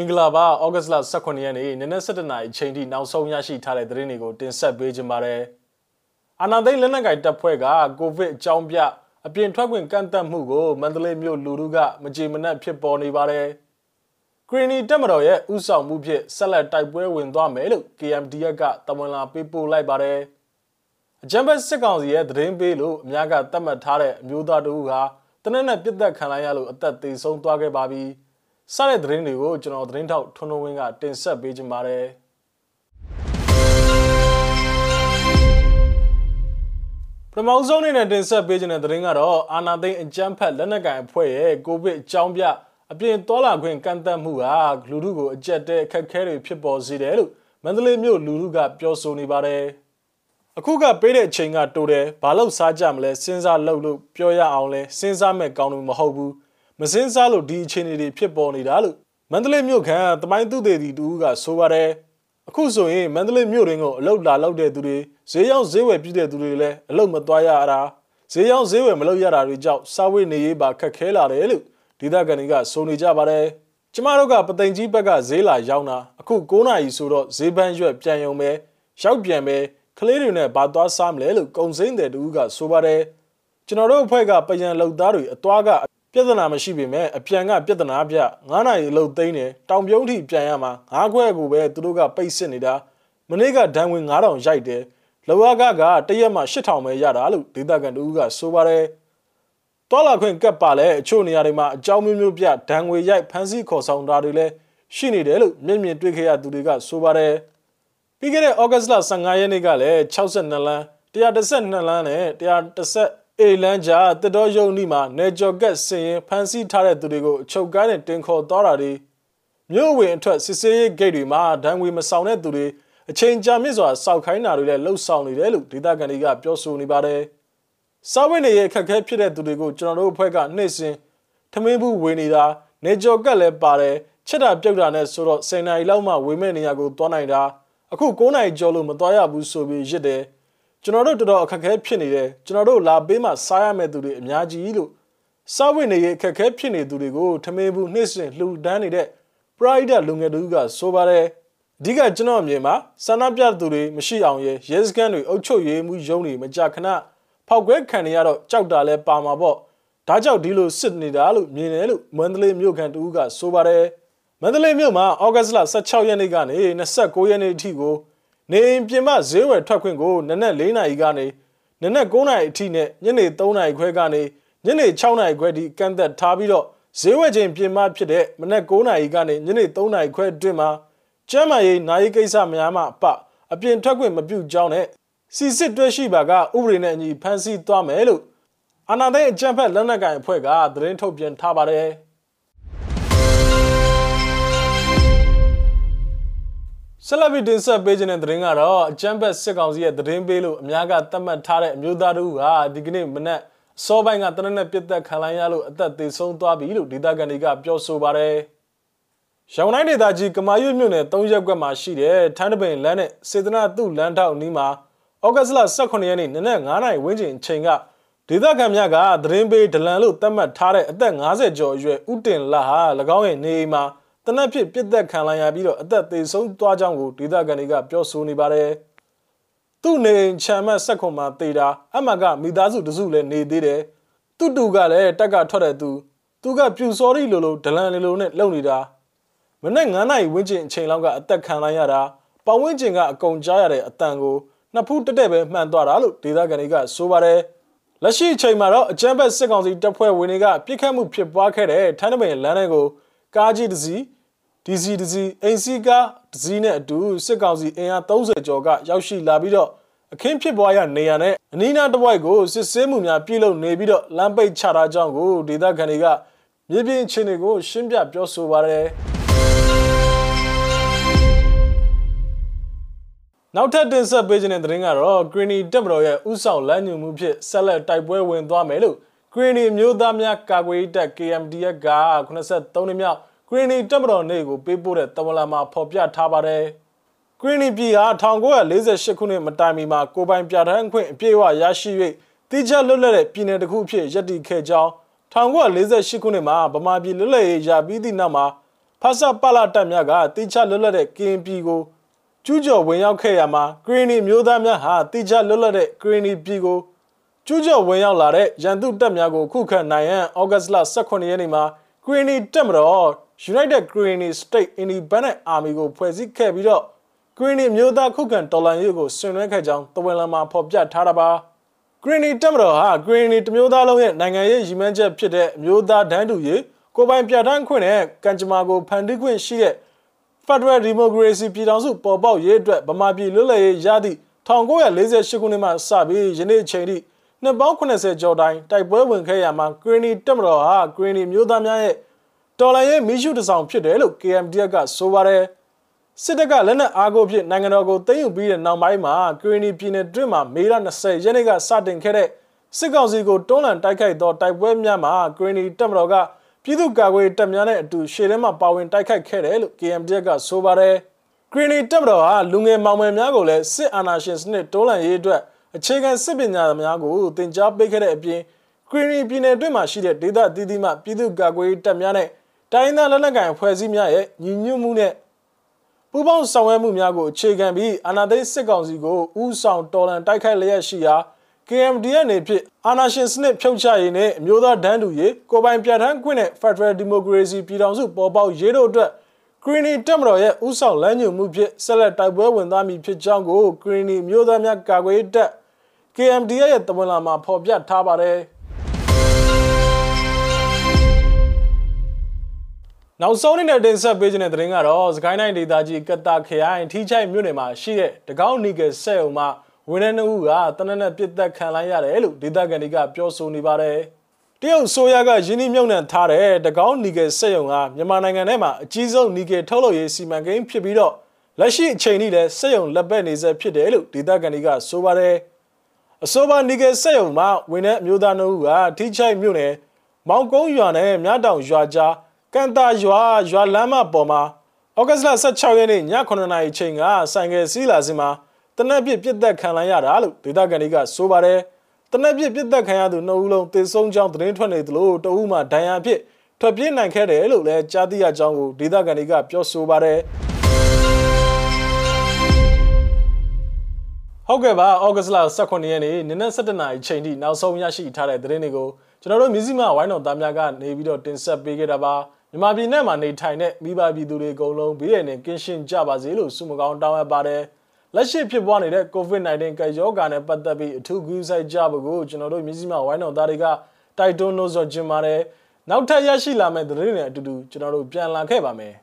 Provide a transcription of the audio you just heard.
င်္ဂလာပါဩဂတ်စ်လ18ရက်နေ့နနက်7:00နာရီချိန်ထိနောက်ဆုံးရရှိထားတဲ့သတင်းတွေကိုတင်ဆက်ပေးကြပါမယ်။အာနာသိန်းလက်နက်ကိုင်တပ်ဖွဲ့ကကိုဗစ်အကြောင်းပြအပြင်ထွက်ခွင့်ကန့်သတ်မှုကိုမန္တလေးမြို့လူထုကမကြေမနက်ဖြစ်ပေါ်နေပါတယ်။ဂရီနီတက်မတော်ရဲ့ဥဆောင်မှုဖြင့်ဆက်လက်တိုက်ပွဲဝင်သွားမယ်လို့ KMDF ကတမန်လာပေးပို့လိုက်ပါတယ်။အကြံဖက်စစ်ကောင်စီရဲ့သတင်းပေးလို့အများကသတ်မှတ်ထားတဲ့အမျိုးသားတို့ဟာတနက်နဲ့ပြစ်သက်ခံလိုက်ရလို့အသက်သေဆုံးသွားခဲ့ပါပြီ။ စတဲ့သတင်းတွေကိုကျွန်တော်သတင်းထောက်ထွန်းထွန်းဝင်းကတင်ဆက်ပေးကြပါမယ်ပထမဆုံးအနေနဲ့တင်ဆက်ပေးခြင်းတဲ့သတင်းကတော့အာနာသိန်းအကြမ်းဖက်လက်နက်ကိုင်အဖွဲ့ရဲ့ကိုဗစ်အကြောင်းပြအပြင်တော်လာခွင့်ကန့်သတ်မှုဟာလူထုကိုအကြက်တဲ့အခက်အခဲတွေဖြစ်ပေါ်စေတယ်လို့မန္တလေးမြို့လူထုကပြောဆိုနေပါတယ်အခုကပေးတဲ့အချိန်ကတိုးတယ်ဘာလို့စားကြမလဲစဉ်းစားလုပ်လို့ပြောရအောင်လဲစဉ်းစားမဲ့ကောင်းလို့မဟုတ်ဘူး မစင်းစားလို့ဒီအခြေအနေတွေဖြစ်ပေါ်နေတာလို့မန္တလေးမြို့ခံတမိုင်းသူသေးတီတူကဆိုပါတယ်အခုဆိုရင်မန္တလေးမြို့တွင်ကိုအလုတ်လာလောက်တဲ့သူတွေဈေးရောက်ဈေးဝယ်ပြည့်တဲ့သူတွေလည်းအလုတ်မသွားရတာဈေးရောက်ဈေးဝယ်မလုပ်ရတာတွေကြောင့်စားဝတ်နေရေးပါခက်ခဲလာတယ်လို့ဒေသခံတွေကဆိုနေကြပါတယ်ကျမတို့ကပသိမ်ကြီးဘက်ကဈေးလာရောက်တာအခု9နာရီဆိုတော့ဈေးပန်းရွက်ပြန်ရုံပဲရောက်ပြန်ပဲကလေးတွေနဲ့ဘာသွားစားမလဲလို့ကုံစိမ့်တဲ့တူကဆိုပါတယ်ကျွန်တော်တို့အဖွဲ့ကပယံလုံသားတွေအသွားက ပြဿနာမရှိပေမဲ့အပြန်ကပြဿနာပြ9နာရီအလုပ်သိမ်းတယ်တောင်ပြုံးထိပြန်ရမှာ9ခွဲကိုပဲသူတို့ကပိတ်စစ်နေတာမနေ့ကဒဏ်ဝင်9000ရိုက်တယ်လောကကကတရက်မှ8000ပဲရတာလို့ဒေသခံတို့ကဆိုပါတယ်တော်လာခွင့်ကပ်ပါလဲအချို့နေရာတွေမှာအကြောင်းမျိုးမျိုးပြဒဏ်ငွေရိုက်ဖမ်းဆီးခေါ်ဆောင်တာတွေလည်းရှိနေတယ်လို့မျက်မြင်တွေ့ခဲ့ရသူတွေကဆိုပါတယ်ပြီးခဲ့တဲ့ဩဂတ်စ်လ15ရက်နေ့ကလည်း62လမ်း112လမ်းနဲ့110 အေလန်ဂျာတတော်ယုံနီမှာနေကျော်ကက်စင်ရင်ဖန်ဆီးထားတဲ့သူတွေကိုအချုပ်ကားနဲ့တင်ခေါ်သွားတာတွေမြို့ဝင်အထွက်စစ်ဆေးရေးဂိတ်တွေမှာဒဏ်ငွေမဆောင်တဲ့သူတွေအချိန်ကြာမြင့်စွာစောက်ခိုင်းတာတွေလည်းလှုပ်ဆောင်နေတယ်လို့ဒေသခံတွေကပြောဆိုနေပါတယ်။စားဝတ်နေရေးအခက်အခဲဖြစ်တဲ့သူတွေကိုကျွန်တော်တို့အဖွဲ့ကနှိမ့်စင်ထမင်းဘူးဝေနေတာနေကျော်ကက်လည်းပါတယ်ချက်တာပြုတ်တာနဲ့ဆိုတော့10နာရီလောက်မှဝေမဲ့နေရာကိုသွားနိုင်တာအခု9နာရီကျော်လို့မသွားရဘူးဆိုပြီးရစ်တယ်။ ကျွန်တော်တို့တော်တော်အခက်အခဲဖြစ်နေတယ်ကျွန်တော်တို့လာပေးမှစားရမယ့်သူတွေအများကြီးလို့စားဝတ်နေရေးအခက်အခဲဖြစ်နေသူတွေကိုထမင်းဘူးနှိမ့်စင်လှူဒန်းနေတဲ့ pride လူငယ်တူကဆိုပါတယ်အဓိကကျွန်တော်အမြင်မှာဆန္ဒပြသူတွေမရှိအောင်ရဲရဲစခန်းတွေအုပ်ချုပ်ရေးမှုရုံးတွေမကြခဏဖောက်ခွဲခံနေရတော့ကြောက်တာလဲပါမှာပေါ့ဒါကြောင့်ဒီလိုစစ်နေတာလို့မြင်တယ်လို့မန္တလေးမြို့ခံတူကဆိုပါတယ်မန္တလေးမြို့မှာဩဂတ်စ်လ16ရက်နေ့ကနေ29ရက်နေ့အထိကို နေအိမ်ပြင်ပဈေးဝယ်ထွက်ခွင့်ကိုနနက်၄နာရီကနေနနက်9နာရီအထိနဲ့ညနေ3နာရီခွဲကနေညနေ6နာရီခွဲထိကန့်သက်ထားပြီးတော့ဈေးဝယ်ချိန်ပြင်ပဖြစ်တဲ့မနက်9နာရီကနေညနေ3နာရီခွဲအတွင်းမှာကျမ်းမာရေးနာရီကိစ္စများမှအပအပြင်ထွက်ခွင့်မပြုကြောင်းနဲ့စီစစ်တွဲရှိပါကဥပဒေနဲ့အညီဖမ်းဆီးသွားမယ်လို့အာဏာသိမ်းအကြမ်းဖက်လက်နက်ကိုင်အဖွဲ့ကသတင်းထုတ်ပြန်ထားပါတယ်။ ဆက်လက်ပြီးတင်ဆက်ပေးခြင်းတဲ့သတင်းကတော့အချမ်းဘက်စစ်ကောင်စီရဲ့သတင်းပေးလို့အများကသတ်မှတ်ထားတဲ့အမျိုးသားတို့ကဒီကနေ့မနက်အစောပိုင်းကတနက်နဲ့ပြစ်သက်ခံလိုက်ရလို့အသက်သေဆုံးသွားပြီလို့ဒေသခံတွေကပြောဆိုပါတယ်။ရောင်တိုင်းဒေသကြီးကမာရွတ်မြို့နယ်၃ရက်ကွက်မှာရှိတဲ့ထန်းတပင်လမ်းနဲ့စေတနာတုလမ်းထောက်နီးမှာဩဂတ်စ်လ18ရက်နေ့နနက်9နာရီဝန်းကျင်ချိန်ကဒေသခံများကသတင်းပေးဒလန်လို့သတ်မှတ်ထားတဲ့အသက်50ကျော်အရွယ်ဦးတင်လာဟာ၎င်းရဲ့နေအိမ်မှာ တနက်ဖြစ်ပြစ်သက်ခံလိုက်ရပြီးတော့အသက်သေဆုံးသွားကြောင်းကိုဒေသခံတွေကပြောဆိုနေပါတယ်။သူ့နေချမ်းမက်ဆက်ခွန်မှာတေတာအမကမိသားစုတစုလည်းနေသေးတယ်။သူ့တူကလည်းတက်ကထွက်တဲ့သူသူကပြူစောရီလိုလိုဒလန်လိုလိုနဲ့လုံနေတာမနေ့9နာရီဝန်းကျင်အချိန်လောက်ကအသက်ခံလိုက်ရတာပဝန်းကျင်ကအကုန်ကြားရတဲ့အတန်ကိုနှစ်ဖူးတက်တက်ပဲမှန်သွားတာလို့ဒေသခံတွေကဆိုပါတယ်။လက်ရှိအချိန်မှာတော့အကြမ်းဖက်စစ်ကောင်စီတပ်ဖွဲ့ဝင်တွေကပြစ်ခတ်မှုဖြစ်ပွားခဲ့တဲ့ထန်းတပင်လမ်းတွေကို ကားကြီးတစ်စီးဒီစီဒီစီအိမ်စီကားတစ်စီးနဲ့အတူစစ်ကောင်စီအင်အား30ကျော်ကရောက်ရှိလာပြီးတော့အခင်းဖြစ်ပွားရနေရတဲ့အနီးနားတစ်ဝိုက်ကိုစစ်ဆေးမှုများပြုလုပ်နေပြီးတော့လမ်းပိတ်ချတာကြောင့်ကိုဒေသခံတွေကမြေပြင်အခြေအနေကိုရှင်းပြပြောဆိုပါရယ်နောက်ထပ်တင်ဆက်ပေးခြင်းတဲ့သတင်းကတော့ Greeny တက်မတော်ရဲ့ဥဆောင်လမ်းညွှန်မှုဖြင့်ဆက်လက်တိုက်ပွဲဝင်သွားမယ်လို့ Greeny မျိုးသားများကာကွယ်ရေးတပ် KMDF က83နှစ်မြောက်ဂရီနီတပ်မတော်နေကိုပေးပို့တဲ့တဝလာမှာဖော်ပြထားပါတယ်။ဂရီနီပြည်ဟာ1948ခုနှစ်မတိုင်မီမှာကိုပိုင်ပြဋ္ဌာန်းခွင့်အပြည့်အဝရရှိ၍တိကျလွတ်လပ်တဲ့ပြည်내တစ်ခုအဖြစ်ရည်တည်ခဲ့ကြောင်း1948ခုနှစ်မှာဗမာပြည်လွတ်လပ်ရေးရပြီးသည့်နောက်မှာဖာစာပလာတပ်များကတိကျလွတ်လပ်တဲ့ကင်းပြည်ကိုကျူးကျော်ဝင်ရောက်ခဲ့ရမှာဂရင်းနီမျိုးသားများဟာတိကျလွတ်လပ်တဲ့ဂရင်းနီပြည်ကို ကျူးကျော်ဝင်ရောက်လာတဲ့ရန်သူတပ်များကိုခုခံနိုင်ရန်ဩဂတ်လ18ရက်နေ့မှာဂရင်းနီတပ်မတော် United Green State Independent Army ကိုဖွဲ့စည်းခဲ့ပြီးတော့ Green မျိုးသားခုခံတော်လှန်ရေးကိုဆင်နွှဲခဲ့ကြောင်းတဝန်လန်မှာဖော်ပြထားတာပါ Green တပ်မတော်ဟာ Green တမျိုးသားလုံးရဲ့နိုင်ငံရေးရည်မှန်းချက်ဖြစ်တဲ့မျိုးသားဒန်းတူရေးကိုပိုင်ပြဋ္ဌာန်းခွင့်နဲ့ကံကြမ္မာကိုဖန်တီးခွင့်ရှိတဲ့ Federal Democracy ပြည်ထောင်စုပေါ်ပေါက်ရေးအတွက်ဗမာပြည်လွတ်လပ်ရေးရသည့်1948ခုနှစ်မှစပြီးယနေ့ချိန်ထိ နှစ်ပေါင်း80ကျော်တိုင်တိုက်ပွဲဝင်ခဲ့ရမှာ Green တပ်မတော်ဟာ Green မျိုးသားများရဲ့တော်လှန်ရေးမိရှုတဆောင်ဖြစ်တယ်လို့ KMDF ကဆိုပါတယ်စစ်တပ်ကလက်နက်အားကိုဖြင့်နိုင်ငံတော်ကိုသိမ်းယူပြီးတဲ့နောက်ပိုင်းမှာကရီနီပြည်နယ်တွင်းမှာမေလ20ရက်နေ့ကစတင်ခဲ့တဲ့စစ်ကောင်စီကိုတွန်းလှန်တိုက်ခိုက်သောတိုက်ပွဲများမှာကရီနီတပ်မတော်ကပြည်သူ့ကာကွယ်တပ်များနဲ့အတူရှေ့ထဲမှာပါဝင်တိုက်ခိုက်ခဲ့တယ်လို့ KMDF ကဆိုပါတယ်ကရီနီတပ်မတော်ဟာလူငယ်မောင်မယ်များကိုလည်းစစ်အာဏာရှင်စနစ်တွန်းလှန်ရေးအတွက် အခြေခံစစ်ပညာများကိုသင်ကြားပေးခဲ့တဲ့အပြင်ကရီနီပြည်နယ်တွင်းမှာရှိတဲ့ဒေသအသီးသီးမှပြည်သူ့ကာကွယ်တပ်များနဲ့တိုင်းသားလက်နက်ကိုင်အဖွဲ့အစည်းများရဲ့ညီညွတ်မှုနဲ့ပူးပေါင်းဆောင်ရွက်မှုများကိုအခြေခံပြီးအာဏာသိမ်းစစ်ကောင်စီကိုဥဆောင်တော်လှန်တိုက်ခိုက်လျက်ရှိရာ KMDN နေဖြင့်အာဏာရှင်စနစ်ဖြုတ်ချရေးနဲ့အမျိုးသားဒန်းတူရေးကိုပိုင်ပြဋ္ဌာန်းခွင့်နဲ့ Federal Democracy ပြည်ထောင်စုပေါ်ပေါက်ရေးတို့အတွက် Greeny တက်မတော်ရဲ့ဥဆောင်လမ်းညွှန်မှုဖြင့်ဆက်လက်တိုက်ပွဲဝင်သားမည်ဖြစ်ကြောင်းကို Greeny မျိုးသားများကာကွယ်တပ် KMDN ရဲ့တမန်လာမှာဖော်ပြထားပါတယ်။နောက်ဆုံးအနေနဲ့တင်ဆက်ပေးခြင်းတဲ့သတင်းကတော့စကိုင်းတိုင်းဒေသကြီးကတာခရိုင်ထီးချိုင်မြို့နယ်မှာရှိတဲ့တကောင်းနီကယ်ဆဲအုံမှာဝန်ထမ်းနှုတ်ကတနက်နဲ့ပြစ်သက်ခံလိုက်ရတယ်လို့ဒေသခံတွေကပြောဆိုနေပါတယ်။တရုတ်ဆိုရကယင်းနှမြုံနှံထားတဲ့တကောင်းနီကယ်ဆဲအုံကမြန်မာနိုင်ငံထဲမှာအကြီးဆုံးနီကယ်ထုတ်လုပ်ရေးစီမံကိန်းဖြစ်ပြီးတော့လက်ရှိအချိန်ထိလည်းစက်ရုံလက်ပတ်နေဆက်ဖြစ်တယ်လို့ဒေသခံတွေကဆိုပါတယ်။ အဆိုပါနီကယ်ဆဲအုံမှာဝန်ထမ်းအမျိုးသားနှုတ်ကထီးချိုင်မြို့နယ်မောင်ကုန်းရွာနဲ့မြတောင်ရွာကြားကန်တာရွာရွာလမ်းမပေါ်မှာဩဂတ်လ16ရက်နေ့ည9:00နာရီချိန်ကဆိုင်ကယ်စီးလာစဉ်မှာတနက်ပြစ်ပြစ်သက်ခံလိုက်ရတာလို့ဒေသခံတွေကဆိုပါတယ်တနက်ပြစ်ပြစ်သက်ခံရသူနှစ်ဦးလုံးသေဆုံးကြောင်းသတင်းထွက်နေသလိုတဦးမှဒဏ်ရာအဖြစ်ထွက်ပြေးနိုင်ခဲ့တယ်လို့လည်းကြားသိရကြောင်းကိုဒေသခံတွေကပြောဆိုပါတယ် ဟုတ်ကဲ့ပါဩဂတ်လ18ရက်နေ့နနက်7:00နာရီချိန်ထိနောက်ဆုံးရရှိထားတဲ့သတင်းတွေကိုကျွန်တော်တို့မြစည်းမဝိုင်းတော်သားများကနေပြီးတော့တင်ဆက်ပေးခဲ့တာပါမြန်မာပြည်နဲ့မှာနေထိုင်တဲ့မိဘပြည်သူတွေအကုန်လုံးဘေးရန်နဲ့ကင်းရှင်းကြပါစေလို့ဆုမကောင်းတောင်းအပ်ပါတယ်လက်ရှိဖြစ်ပွားနေတဲ့ COVID-19 ကပ်ရောဂါနဲ့ပတ်သက်ပြီးအထူးဂရုစိုက်ကြဖို့ကိုကျွန်တော်တို့မြစည်းမဝိုင်းတော်သားတွေကတိုက်တွန်းလို့ဆိုချင်ပါတယ်နောက်ထပ်ရရှိလာမယ့်သတင်းတွေအတူတူကျွန်တော်တို့ပြန်လာခဲ့ပါမယ်